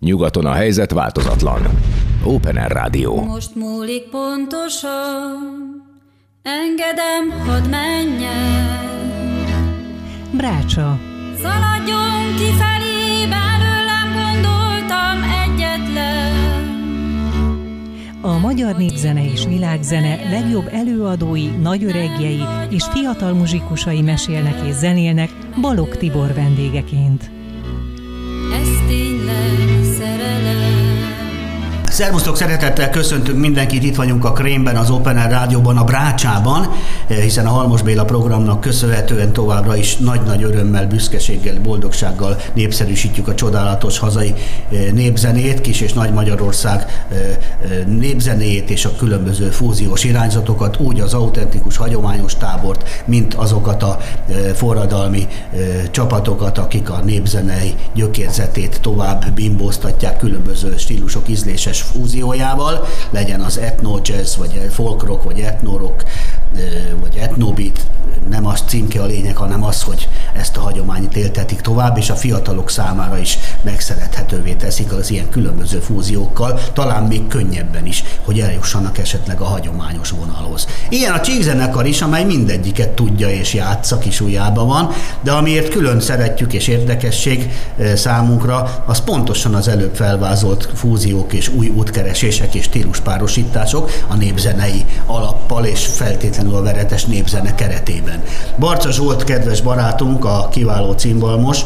Nyugaton a helyzet változatlan. Open Air Rádió. Most múlik pontosan, engedem, hadd menjen. Brácsa. Szaladjon kifelé, belőlem gondoltam egyetlen. A magyar népzene és világzene legjobb előadói, nagyöregjei és fiatal muzsikusai mesélnek és zenélnek Balog Tibor vendégeként. Szervusztok, szeretettel köszöntünk mindenkit, itt vagyunk a Krémben, az Open Air Rádióban, a Brácsában, eh, hiszen a Halmos Béla programnak köszönhetően továbbra is nagy-nagy örömmel, büszkeséggel, boldogsággal népszerűsítjük a csodálatos hazai eh, népzenét, Kis és Nagy Magyarország eh, népzenéjét és a különböző fúziós irányzatokat, úgy az autentikus, hagyományos tábort, mint azokat a forradalmi csapatokat, akik a népzenei gyökérzetét tovább bimbóztatják különböző stílusok ízléses fúziójával, legyen az etno jazz, vagy folk rock, vagy etno rock, vagy etnobit, nem az címke a lényeg, hanem az, hogy ezt a hagyományt éltetik tovább, és a fiatalok számára is megszerethetővé teszik az ilyen különböző fúziókkal, talán még könnyebben is, hogy eljussanak esetleg a hagyományos vonalhoz. Ilyen a csíkzenekar is, amely mindegyiket tudja és játsza, kis van, de amiért külön szeretjük és érdekesség számunkra, az pontosan az előbb felvázolt fúziók és új útkeresések és stíluspárosítások a népzenei alappal és feltétlenül a veretes népzene keretében. Barca Zsolt, kedves barátunk, a kiváló címbalmos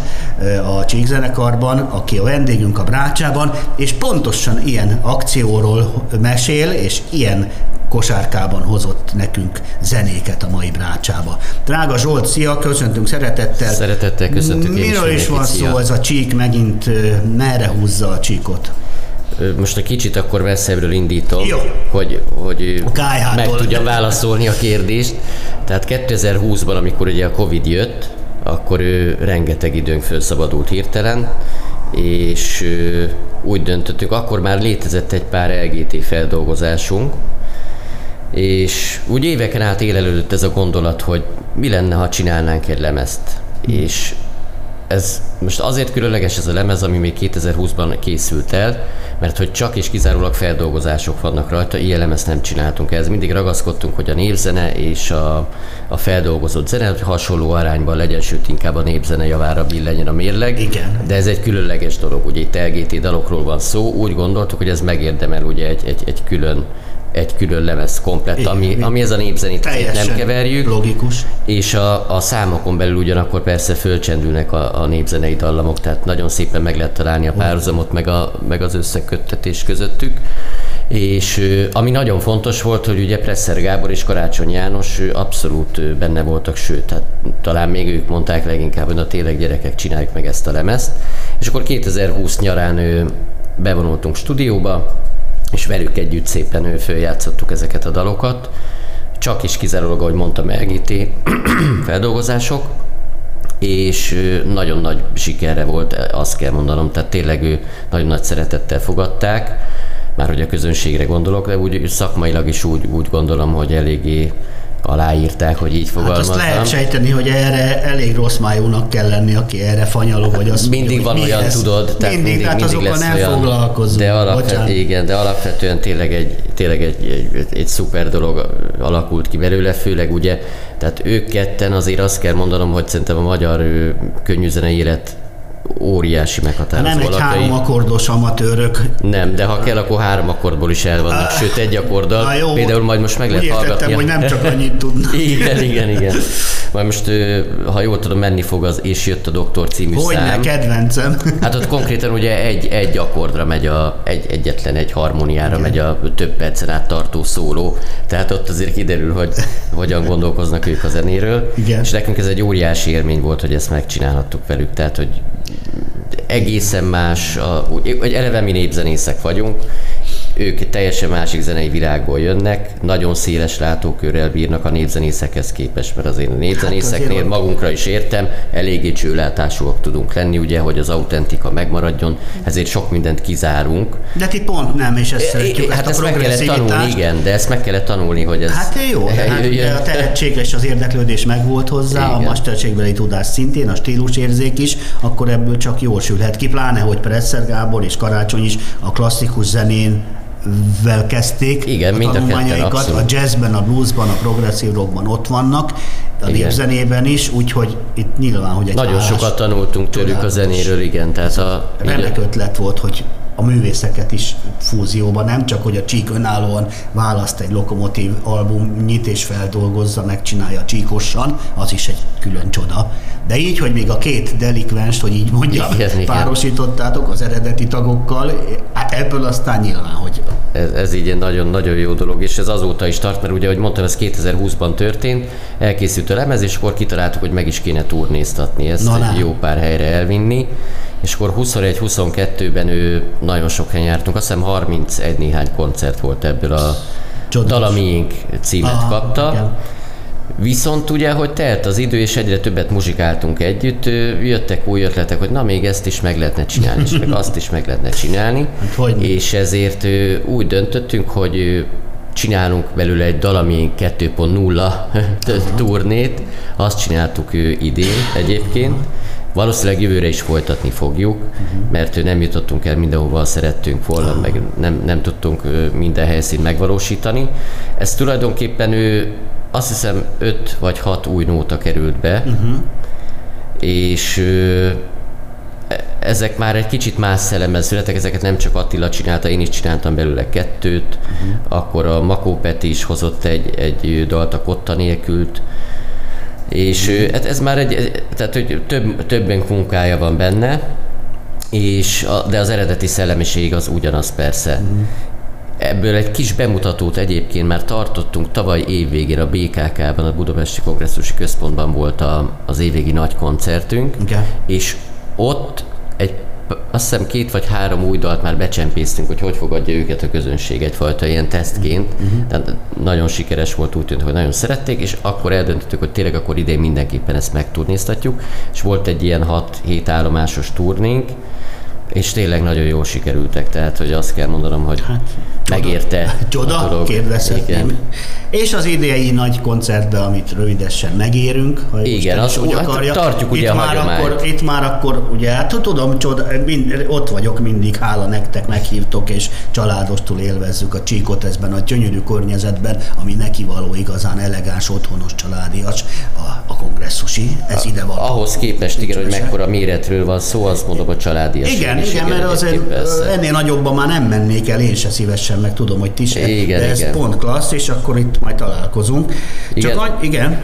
a Csíkzenekarban, aki a vendégünk a Brácsában, és pontosan ilyen akcióról mesél, és ilyen kosárkában hozott nekünk zenéket a mai brácsába. Drága Zsolt, szia, köszöntünk szeretettel. Szeretettel köszöntünk Miről is van szó ez a csík, megint merre húzza a csíkot? Most egy kicsit akkor messzebbről indítom, Jó. hogy, hogy meg tudjam válaszolni a kérdést. Tehát 2020-ban, amikor ugye a Covid jött, akkor ő rengeteg időnk felszabadult hirtelen, és úgy döntöttük, akkor már létezett egy pár LGT feldolgozásunk, és úgy éveken át élelődött ez a gondolat, hogy mi lenne, ha csinálnánk egy lemezt. És ez most azért különleges ez a lemez, ami még 2020-ban készült el, mert hogy csak és kizárólag feldolgozások vannak rajta, ilyen lemezt nem csináltunk ez. Mindig ragaszkodtunk, hogy a népzene és a, a feldolgozott zene hasonló arányban legyen, sőt inkább a népzene javára billenjen a mérleg. Igen. De ez egy különleges dolog, ugye itt LGT dalokról van szó, úgy gondoltuk, hogy ez megérdemel ugye egy, egy, egy külön egy külön lemez komplett, ami, ami ez a népzenét nem keverjük. logikus. És a, a számokon belül ugyanakkor persze fölcsendülnek a, a népzenei dallamok, tehát nagyon szépen meg lehet találni a párhuzamot, meg, a, meg az összeköttetés közöttük. És ami nagyon fontos volt, hogy ugye Presser Gábor és Karácsony János abszolút benne voltak, sőt, tehát talán még ők mondták leginkább, hogy na tényleg gyerekek, csináljuk meg ezt a lemezt. És akkor 2020 nyarán bevonultunk stúdióba, és velük együtt szépen följátszottuk ezeket a dalokat, csak is kizárólag, ahogy mondtam, LGT feldolgozások, és nagyon nagy sikerre volt, azt kell mondanom, tehát tényleg ő nagyon nagy szeretettel fogadták, már hogy a közönségre gondolok, de úgy szakmailag is úgy, úgy gondolom, hogy eléggé aláírták, hogy így fogalmaztam. Hát azt lehet sejteni, hogy erre elég rossz májúnak kell lenni, aki erre fanyalog, vagy azt Mindig mondja, van olyan, ez. tudod, tehát mindig, mindig, hát mindig lesz nem olyan, foglalkozunk. de, alapvet, igen, de alapvetően tényleg egy, tényleg egy, egy, egy szuper dolog alakult ki belőle, főleg ugye, tehát ők ketten azért azt kell mondanom, hogy szerintem a magyar ö, könnyűzenei élet óriási meghatározó Nem egy alapjai. három akkordos amatőrök. Nem, de ha kell, akkor három akkordból is el vannak, sőt egy akkorddal. Na jó, Például majd most meg lehet hallgatni. hogy nem csak annyit tudnak. igen, igen, igen. Majd most, ha jól tudom, menni fog az És jött a doktor című Hogyne, szám. kedvencem. Hát ott konkrétan ugye egy, egy akkordra megy a, egy, egyetlen egy harmóniára megy a több percen át tartó szóló, tehát ott azért kiderül, hogy hogyan gondolkoznak ők a zenéről. Igen. És nekünk ez egy óriási élmény volt, hogy ezt megcsinálhattuk velük, tehát hogy egészen más, a, eleve mi népzenészek vagyunk, ők egy teljesen másik zenei világból jönnek, nagyon széles látókörrel bírnak a népzenészekhez képest, mert azért a népzenészeknél Hát magunkra is értem, eléggé csőlátásúak tudunk lenni, ugye, hogy az autentika megmaradjon, ezért sok mindent kizárunk. De ti pont nem, és ezt szeretjük, hát ezt ezt meg kellett tanulni, igen, de ezt meg kellett tanulni, hogy ez Hát jó, de, hát, de a tehetség és az érdeklődés megvolt hozzá, Igen. a mesterségbeli tudás szintén, a stílusérzék is, akkor ebből csak jól sülhet ki, pláne, hogy Presser Gábor és Karácsony is a klasszikus zenén vel kezdték Igen, a a tanulmányaikat, a abszolút. jazzben, a bluesban, a progresszív rockban ott vannak, a Igen. népzenében is, úgyhogy itt nyilván, hogy egy Nagyon állás- sokat tanultunk tőlük a zenéről, igen, tehát a, Remek ötlet volt, hogy a művészeket is fúzióban, nem csak, hogy a Csík önállóan választ egy lokomotív album, nyit és feldolgozza, megcsinálja csíkosan, az is egy külön csoda. De így, hogy még a két delikvenst, hogy így mondjam, Igen, párosítottátok az eredeti tagokkal, hát ebből aztán nyilván, hogy ez, ez így egy nagyon-nagyon jó dolog, és ez azóta is tart, mert ugye, ahogy mondtam, ez 2020-ban történt, elkészült a lemez, és akkor kitaláltuk, hogy meg is kéne turnéztatni ezt, Na, egy jó pár helyre elvinni, és akkor 21-22-ben ő nagyon sok helyen jártunk, azt hiszem 31 néhány koncert volt ebből a. Dalamiénk címet Aha, kapta. igen. Viszont ugye, hogy telt az idő, és egyre többet muzsikáltunk együtt, jöttek új ötletek, hogy na még ezt is meg lehetne csinálni, és meg azt is meg lehetne csinálni. Hát hogyne. és ezért úgy döntöttünk, hogy csinálunk belőle egy Dalamink 2.0 turnét, azt csináltuk idén egyébként, Valószínűleg jövőre is folytatni fogjuk, mert ö, nem jutottunk el mindenhova szerettünk volna, meg nem, nem tudtunk minden helyszínt megvalósítani. Ez tulajdonképpen ő azt hiszem öt vagy hat új nóta került be, és ö, e- ezek már egy kicsit más szellemmel születek, ezeket nem csak Attila csinálta, én is csináltam belőle kettőt, uh-huh. akkor a Makó Peti is hozott egy, egy dalt a Kotta nélkült, és hát ez már egy, tehát hogy több, többen munkája van benne, és a, de az eredeti szellemiség az ugyanaz persze. Uh-huh. Ebből egy kis bemutatót egyébként már tartottunk tavaly évvégén a BKK-ban, a Budapesti Kongresszusi Központban volt a, az évvégi nagy koncertünk, Igen. és ott egy azt hiszem két vagy három új dalt már becsempésztünk, hogy hogy fogadja őket a közönség egyfajta ilyen tesztként. Uh-huh. Tehát nagyon sikeres volt, úgy tűnt, hogy nagyon szerették, és akkor eldöntöttük, hogy tényleg akkor idén mindenképpen ezt megturnéztatjuk, és volt egy ilyen 6-7 állomásos turnénk, és tényleg nagyon jól sikerültek, tehát hogy azt kell mondanom, hogy hát, megérte a Csoda, dolog. kérdezhetném. És az idei nagy koncertbe, amit rövidesen megérünk, ha Igen, az- úgy hát akarja. tartjuk ugye itt a már hagyományt. akkor, Itt már akkor, ugye, hát tudom, csoda, mind, ott vagyok mindig, hála nektek, meghívtok, és családostul élvezzük a csíkot ezben a gyönyörű környezetben, ami neki való igazán elegáns, otthonos, családias, a, a kongresszusi, ez ide van. Ahhoz képest, igen, hogy mekkora méretről van szó, azt mondom, hogy családi Igen, igen, mert azért persze. ennél nagyobban már nem mennék el, én se szívesen, meg tudom, hogy ti se, Igen, de ez igen. pont klassz, és akkor itt majd találkozunk. Igen. Csak annyi, igen,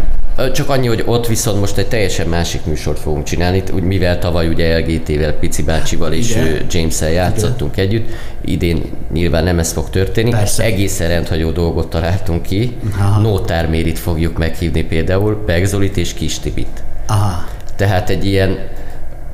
Csak annyi, hogy ott viszont most egy teljesen másik műsort fogunk csinálni, úgy, mivel tavaly ugye LGT-vel, Pici bácsival és Igen. James-el játszottunk együtt, idén nyilván nem ez fog történni. Persze. Egészen rendhagyó dolgot találtunk ki. Aha. Nótár Mérit fogjuk meghívni például, Begzolit és Kis Tibit. aha, Tehát egy ilyen,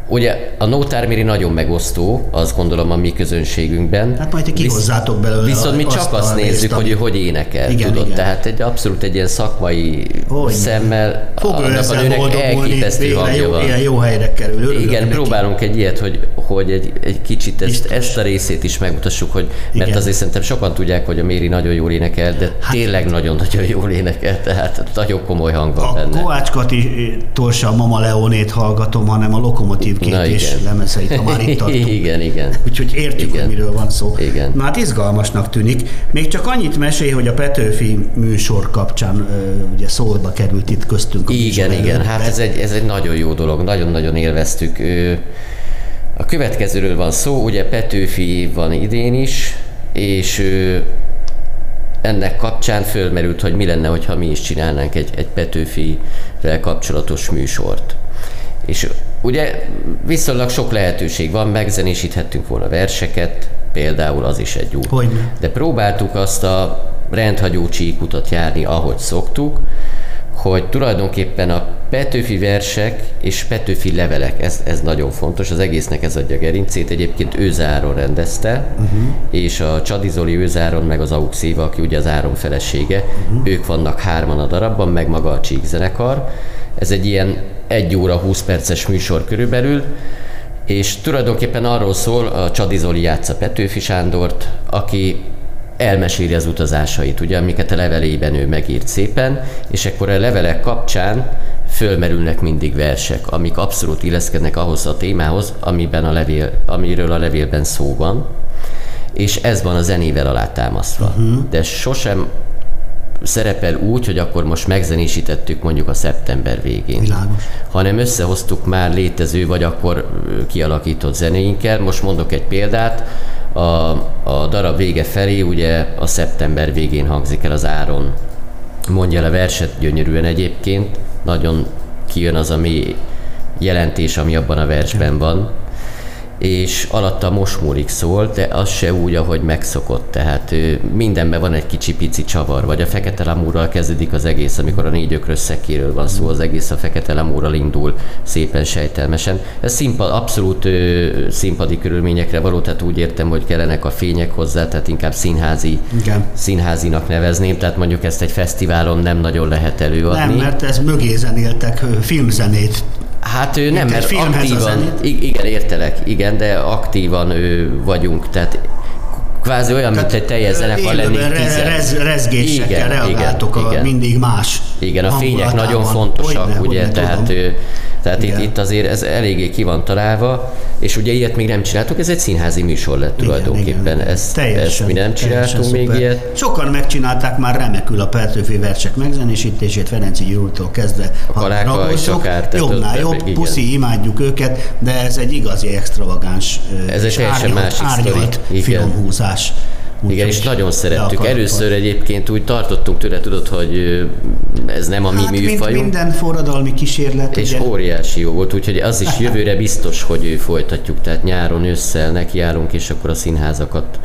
ugye a Nótárméri nagyon megosztó, azt gondolom a mi közönségünkben. Hát majd ti kihozzátok belőle Viszont mi csak a azt nézzük, ami- hogy ő hogy énekel, Igen, tudod? igen. Tehát egy abszolút egy ilyen szakmai Hogyne. szemmel fog annak a nőnek elképesztő hangja van. ilyen jó helyre kerül. örülök Igen, neki. próbálunk egy ilyet, hogy, hogy egy, egy kicsit ezt, Biztos. ezt a részét is megmutassuk, hogy, mert Igen. azért szerintem sokan tudják, hogy a Méri nagyon jól énekel, de hát, tényleg nagyon-nagyon jól énekel, tehát nagyon komoly hang van A benne. Kovács Katitól se a Mama Leonét hallgatom, hanem a Lokomotív két Na, és igen. lemezeit, ha már itt tartunk. igen, igen. Úgyhogy értjük, Igen. hogy miről van szó. Igen. Na hát izgalmasnak tűnik. Még csak annyit mesélj, hogy a Petőfi műsor kapcsán ugye szóba került itt köztünk. a Igen, igen, előtt, hát ez egy, ez egy nagyon jó dolog, nagyon-nagyon élveztük. A következőről van szó, ugye Petőfi van idén is, és ennek kapcsán fölmerült, hogy mi lenne, ha mi is csinálnánk egy, egy Petőfivel kapcsolatos műsort. És ugye viszonylag sok lehetőség van, megzenésíthettünk volna verseket, például az is egy út. Hogyne. De próbáltuk azt a rendhagyó csíkutat járni, ahogy szoktuk, hogy tulajdonképpen a Petőfi versek és Petőfi levelek, ez, ez nagyon fontos, az egésznek ez adja gerincét. Egyébként Őzáron rendezte, uh-huh. és a Csadizoli Őzáron, meg az Éva, aki ugye az Áron felesége, uh-huh. ők vannak hárman a darabban, meg maga a Csík zenekar. Ez egy ilyen 1 óra 20 perces műsor körülbelül, és tulajdonképpen arról szól, a Csadizoli játsza Petőfi Sándort, aki elmeséli az utazásait, ugye, amiket a levelében ő megírt szépen, és akkor a levelek kapcsán fölmerülnek mindig versek, amik abszolút illeszkednek ahhoz a témához, amiben a levél, amiről a levélben szó van, és ez van a zenével alátámasztva. Uh-huh. De sosem szerepel úgy, hogy akkor most megzenésítettük mondjuk a szeptember végén. Világos. Hanem összehoztuk már létező, vagy akkor kialakított zenéinkkel. Most mondok egy példát, a, a darab vége felé ugye a szeptember végén hangzik el az Áron. Mondja le verset gyönyörűen egyébként, nagyon kijön az a mély jelentés, ami abban a versben van és alatta mosmúlik szól, de az se úgy, ahogy megszokott. Tehát mindenben van egy kicsi pici csavar, vagy a fekete lamúrral kezdődik az egész, amikor a négy ökrös szekéről van szó, az egész a fekete lamúrral indul szépen sejtelmesen. Ez színpad, abszolút ö, színpadi körülményekre való, tehát úgy értem, hogy kellenek a fények hozzá, tehát inkább színházi, Igen. színházinak nevezném, tehát mondjuk ezt egy fesztiválon nem nagyon lehet előadni. Nem, mert ez mögé zenéltek filmzenét Hát ő nem, mert aktívan, igen, értelek, igen, de aktívan ő vagyunk, tehát kvázi olyan, mint egy teljes zenekar lennénk re- tizen. rez, rezgésekkel Igen, reagáltok igen, a igen. mindig más Igen, a fények nagyon fontosak, Hogyne, ugye, hogyne, tehát, tudom. ő, tehát itt, Igen. itt azért ez eléggé ki van találva, és ugye ilyet még nem csináltuk, ez egy színházi műsor lett Igen, tulajdonképpen, igen, ezt, Teljesen, ezt mi nem csináltunk még szuper. ilyet. Sokan megcsinálták már remekül a Petőfi versek megzenésítését, Ferenci Gyurútól kezdve. A Kaláka és akár, Jobbnál jobb, igen. puszi, imádjuk őket, de ez egy igazi extravagáns Ez egy és teljesen árnyalt, másik árnyalt sztori. Igen. filmhúzás. Igen, és nagyon szerettük. Először egyébként úgy tartottunk tőle, tudod, hogy ez nem a mi Hát, mint műfajunk. minden forradalmi kísérlet, És ugye, óriási jó volt, úgyhogy az is jövőre biztos, hogy folytatjuk, tehát nyáron, ősszel nekiállunk, és akkor a színházakat,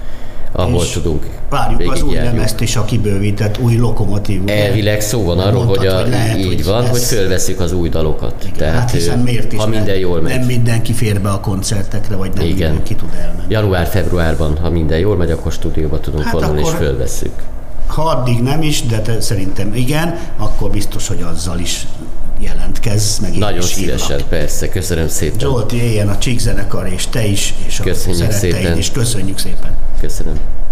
ahol és tudunk. Várjuk az új lemezt is, a kibővített új lokomotív. Elvileg szó van arról, Mondtad, hogy, a, hogy lehet, így hogy van, lesz. hogy fölveszük az új dalokat. Igen, Tehát, hát hiszen miért is ha minden jól megy. Nem mindenki fér be a koncertekre, vagy nem Igen. mindenki tud elmenni. Január-februárban, ha minden jól megy, akkor stúdióba tudunk Hát vonulni, és fölvesszük. Ha addig nem is, de te, szerintem igen, akkor biztos, hogy azzal is jelentkezz, meg Nagyon hívlak. szívesen, persze, köszönöm szépen. Zsolti, éljen a Csík zenekar, és te is, és a Köszönjük szeretteid szépen. is. Köszönjük szépen. Köszönöm.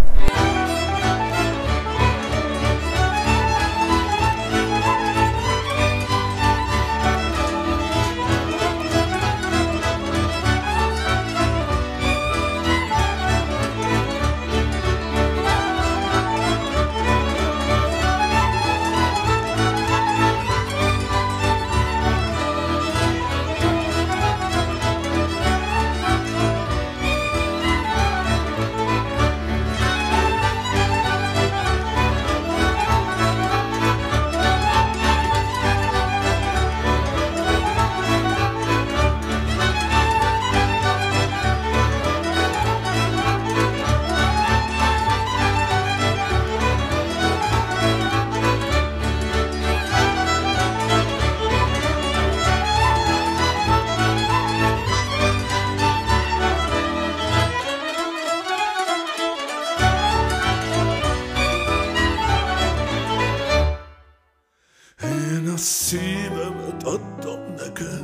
Neked,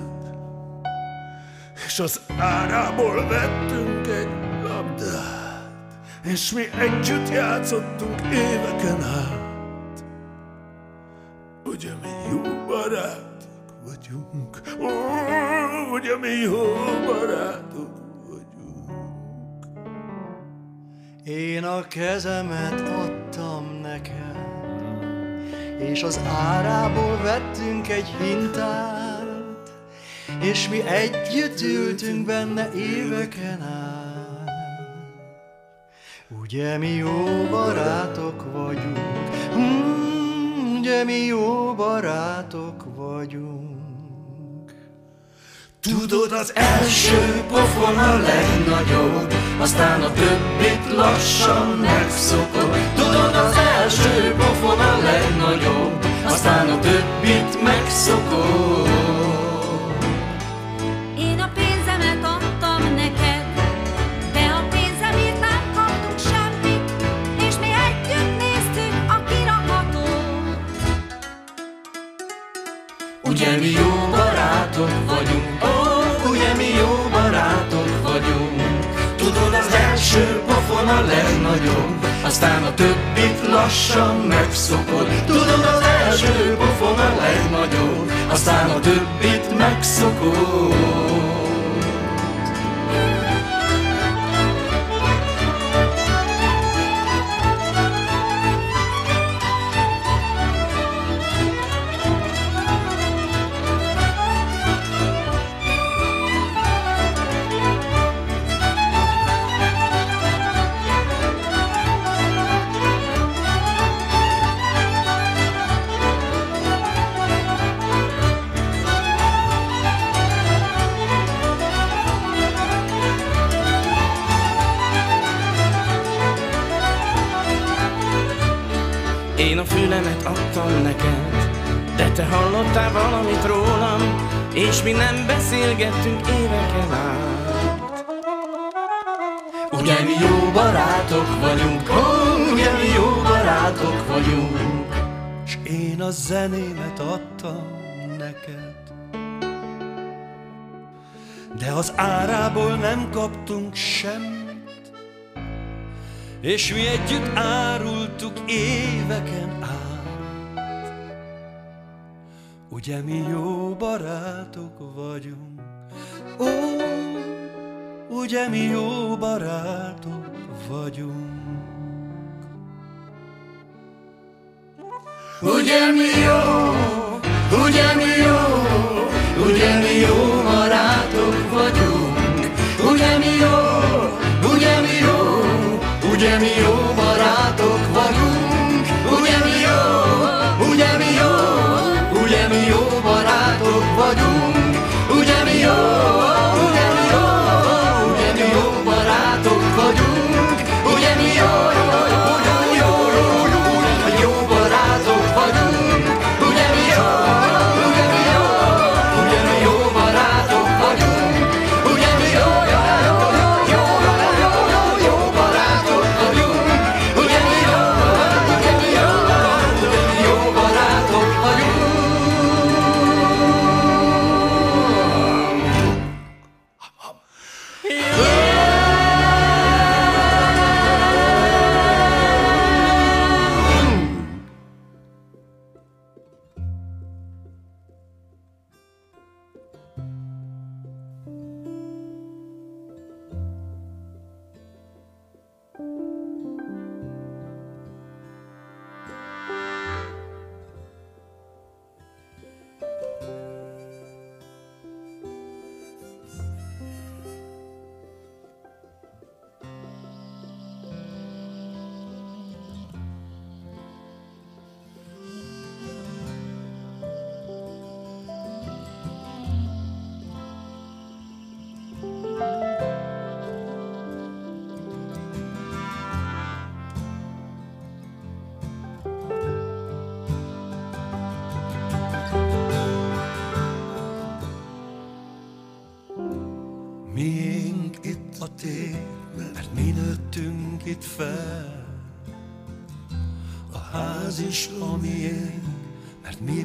és az árából vettünk egy labdát, és mi együtt játszottunk éveken át. Ugye mi jó barátok vagyunk, Ó, ugye mi jó barátok vagyunk. Én a kezemet adtam neked, és az árából vettünk egy hintát, és mi együtt ültünk benne éveken át. Ugye mi jó barátok vagyunk, mm, ugye mi jó barátok vagyunk. Tudod, az első pofon a legnagyobb, aztán a többit lassan megszokod. Tudod, az első pofon a legnagyobb, aztán a többit megszokod. mi jó barátok vagyunk, ó, ugye mi jó barátok vagyunk. Tudod, az első pofon a legnagyobb, aztán a többit lassan megszokod. Tudod, az első pofon a legnagyobb, aztán a többit megszokod. És mi nem beszélgettünk éveken át. Ugye mi jó barátok vagyunk, ugye mi jó barátok vagyunk. S én a zenémet adtam neked De az árából nem kaptunk semmit És mi együtt árultuk éveken át Ugye mi jó barátok vagyunk? Ó, ugye mi jó barátok vagyunk? Ugye mi jó, ugye mi jó,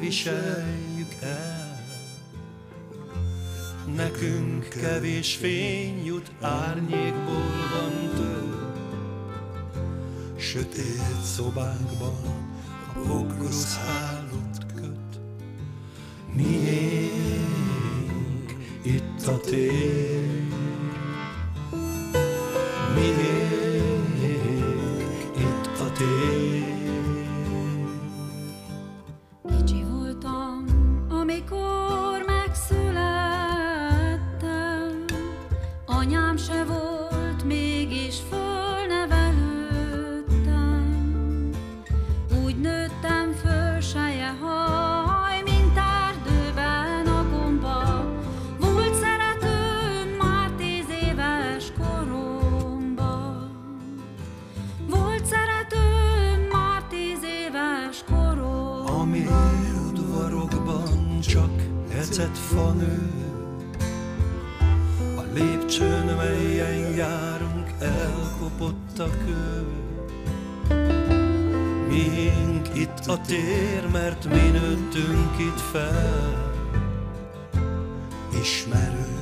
viseljük el. Nekünk kevés fény jut, árnyékból van több. Sötét szobánkban a pokrosz hálót csak ecet fa nő. A lépcsőn, melyen járunk, elkopott a kő. Miénk itt a tér, mert mi nőttünk itt fel. Ismerős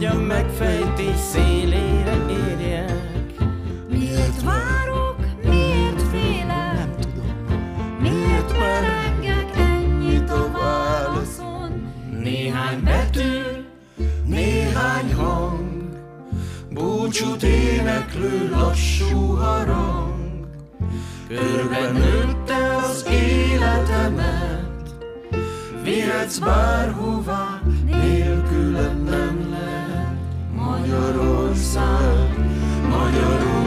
megfejtés szélére érjek. Miért várok, miért félek? Nem tudom, Miért merengek ennyit a válaszon? Néhány betű, néhány hang, búcsút éneklő lassú harang, körbe nőtte az életemet, vihetsz bárhová, nélkülem nem lehet. Magyarország, Magyarország,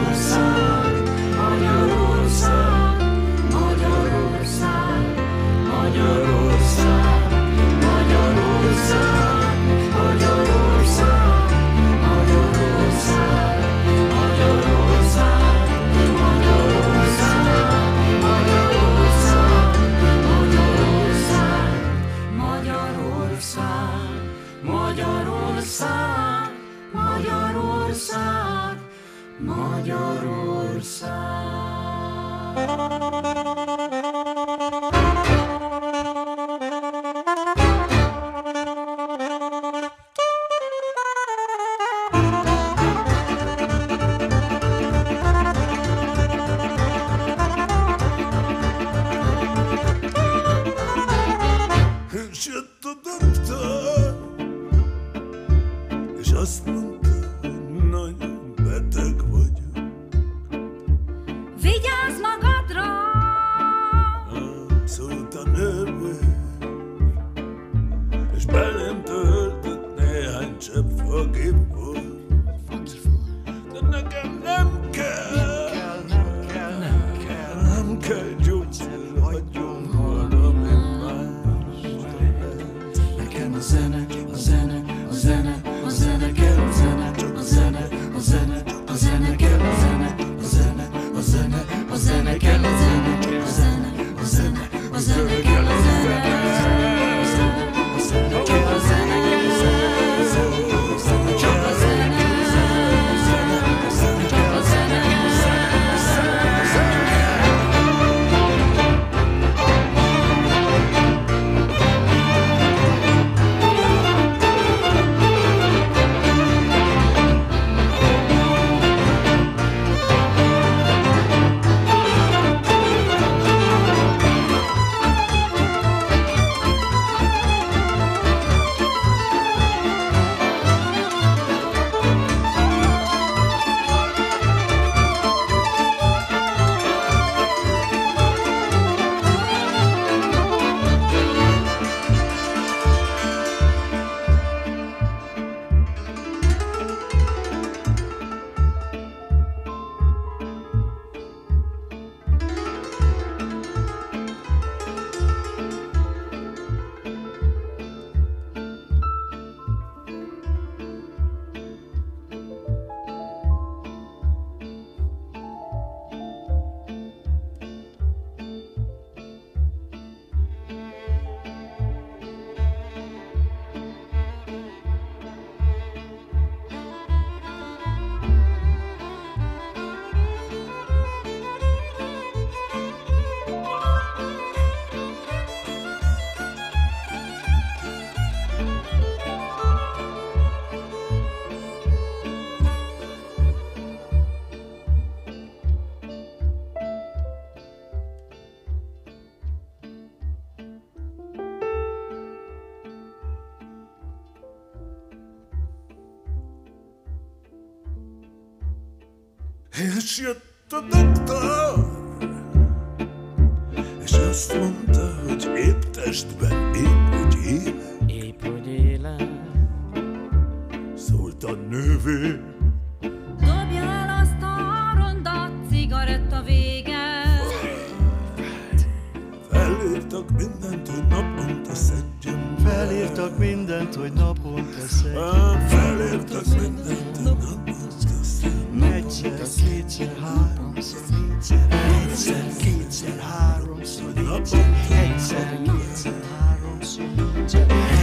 És jött a doktor, és azt mondta, hogy épp testben, épp úgy éle, Épp hogy élek, szólt a nővé. Dobja el azt a rondat, cigaretta vége. Felírtak mindent, hogy naponta szedjem. Felírtak mindent, hogy naponta szedj. Á, Felírtak mindent, hogy naponta Egyszer, kétszer, háromszor. Egyszer, kétszer, háromszor, négyszer. Egyszer, kétszer, háromszor.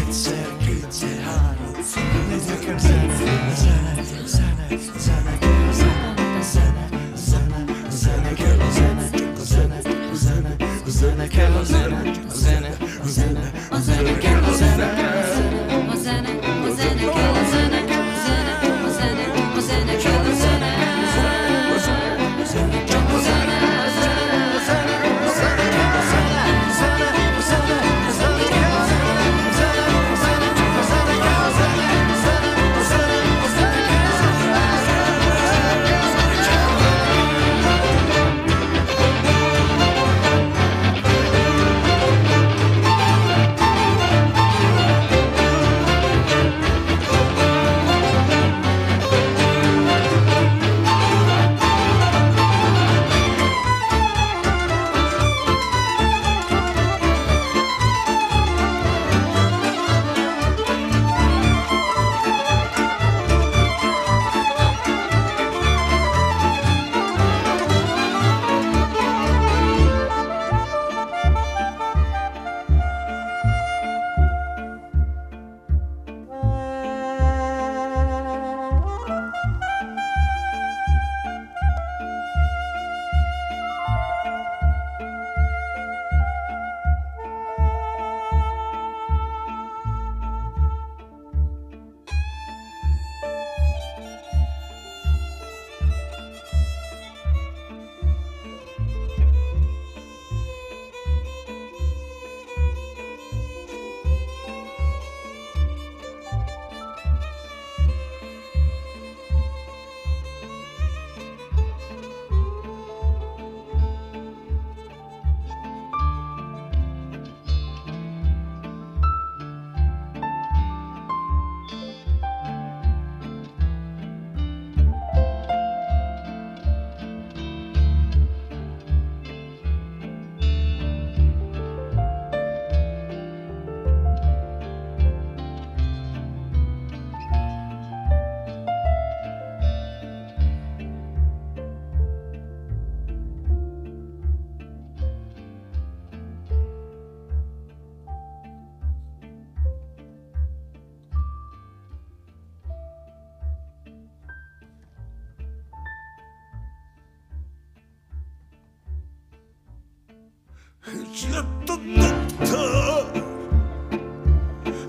Egyszer, kétszer, háromszor, négyszer. Nekem zene, zene, zene, zene, zene, zene, zene, zene, kell a zene, csak a zene, a zene, a zene, kell a zene, zene, a zene, a zene, a zene. Kell a zene,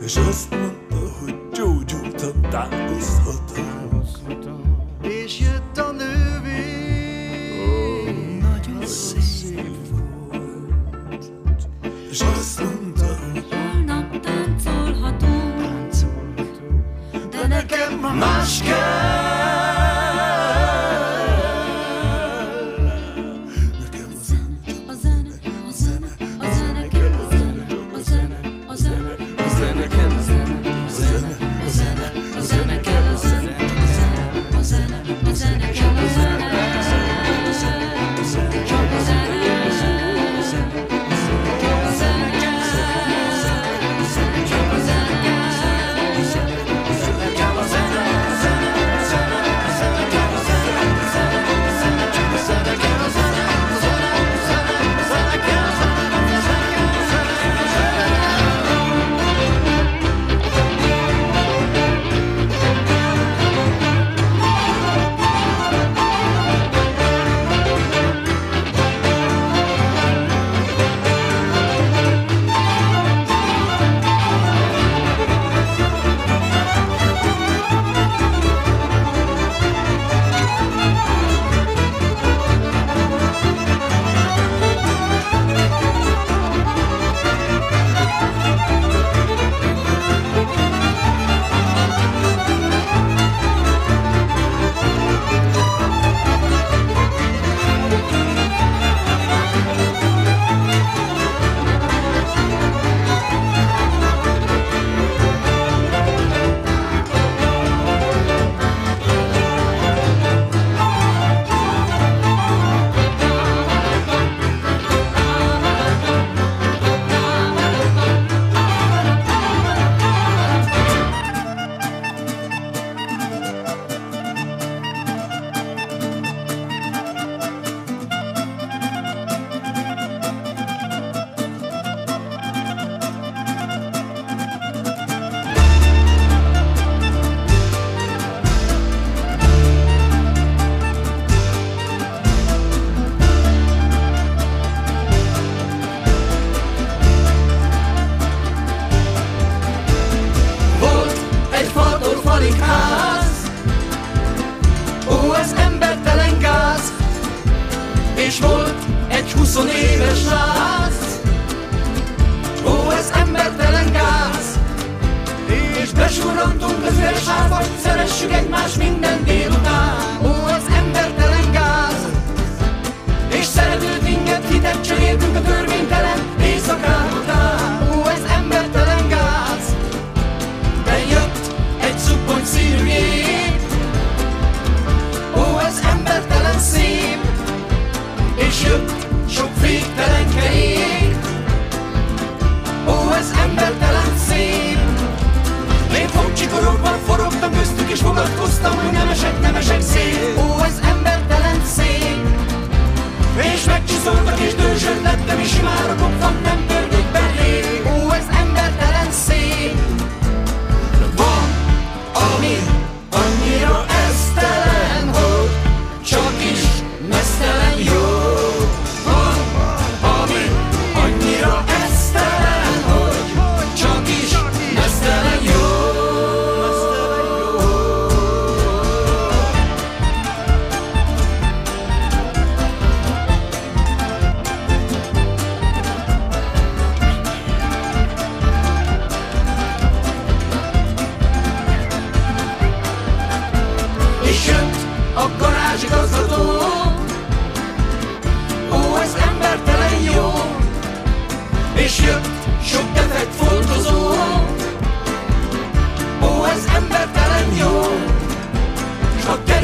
És azt mondta, hogy gyógyultam, tángozhatom És jött a nővér. Oh, Nagyon, nagyon szép, És azt mondta, hogy holnap táncolhatunk. Táncolhatunk. De nekem más kell.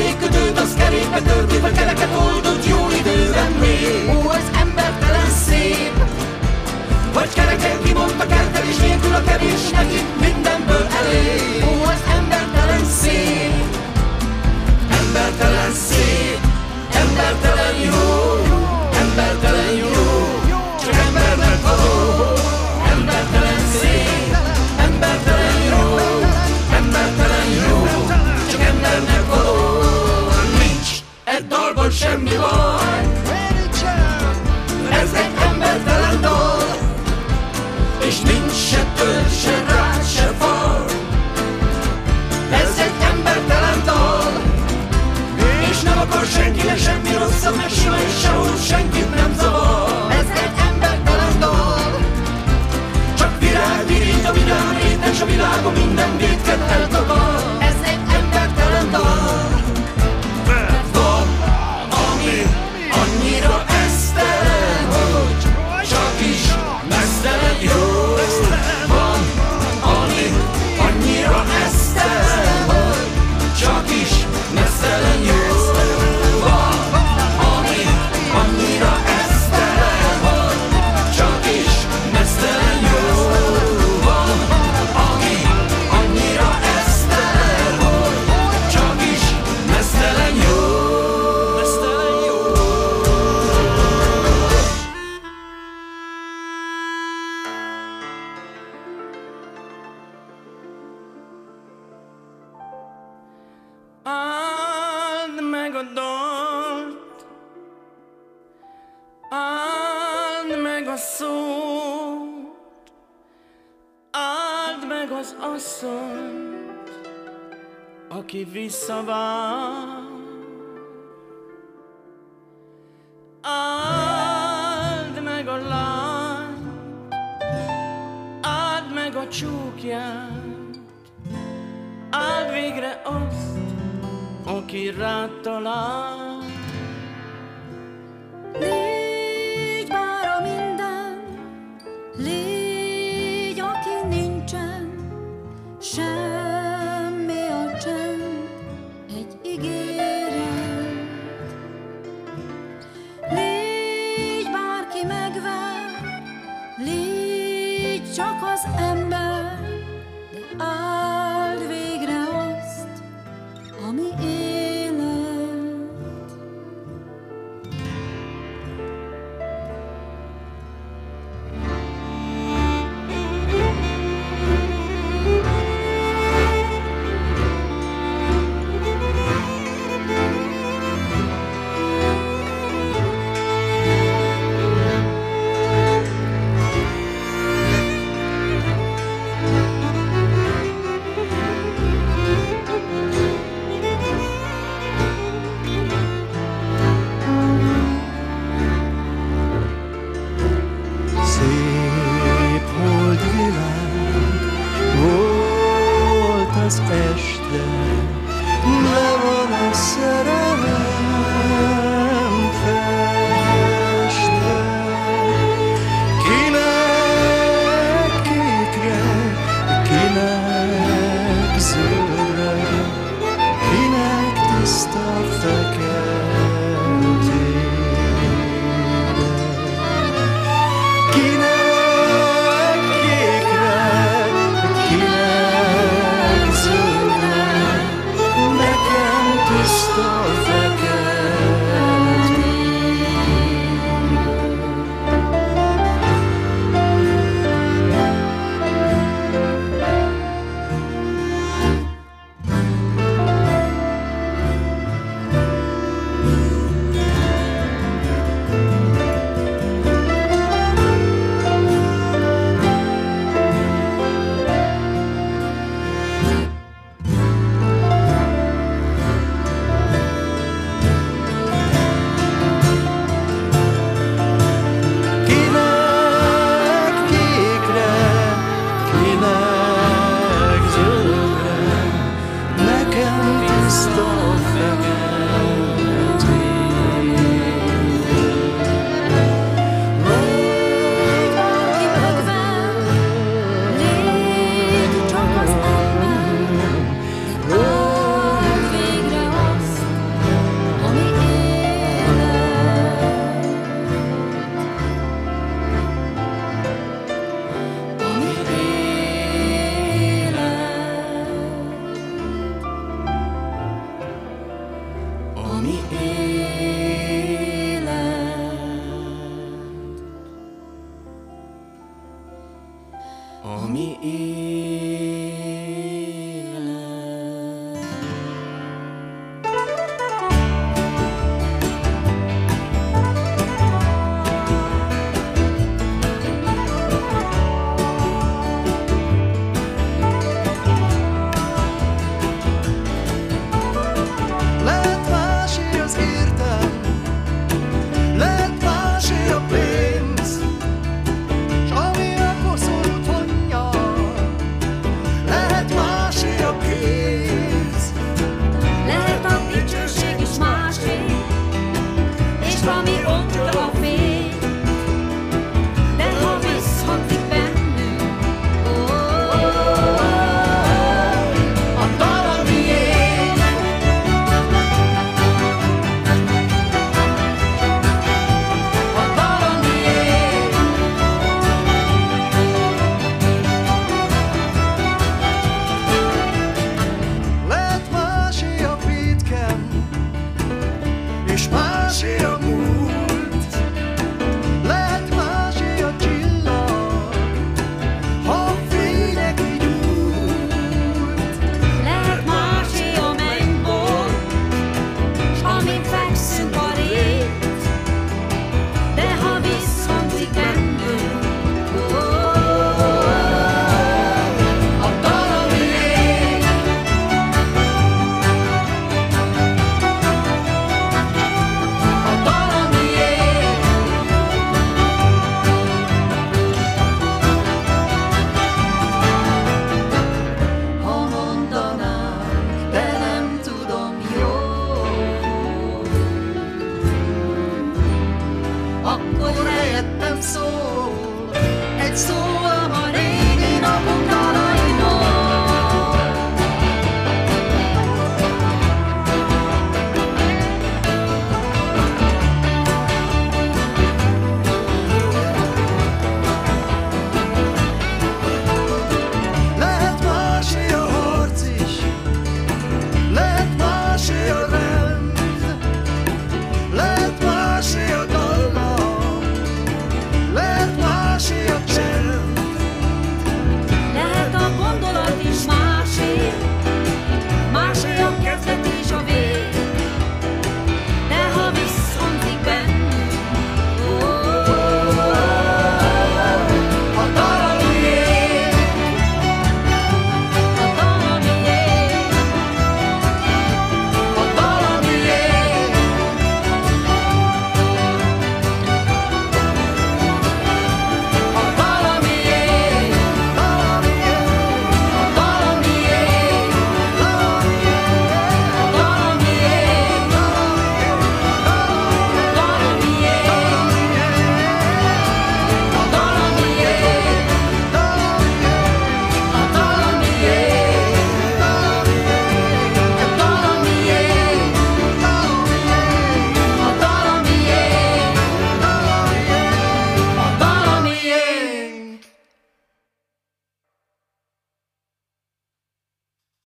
kerékötőd, az kerékbe törvéve kereket oldod jó időben még. Ó, ez embertelen szép, vagy kereken kimondta kertel is nélkül a kevés neki mindenből elég. Ó, az embertelen szép, embertelen szép, embertelen jó. senkinek semmi rosszabb, meg sima és sehol senkit nem zavar. Ez egy embertelen dal, csak virág virít a vidám, és a világon minden védket eltal. samba.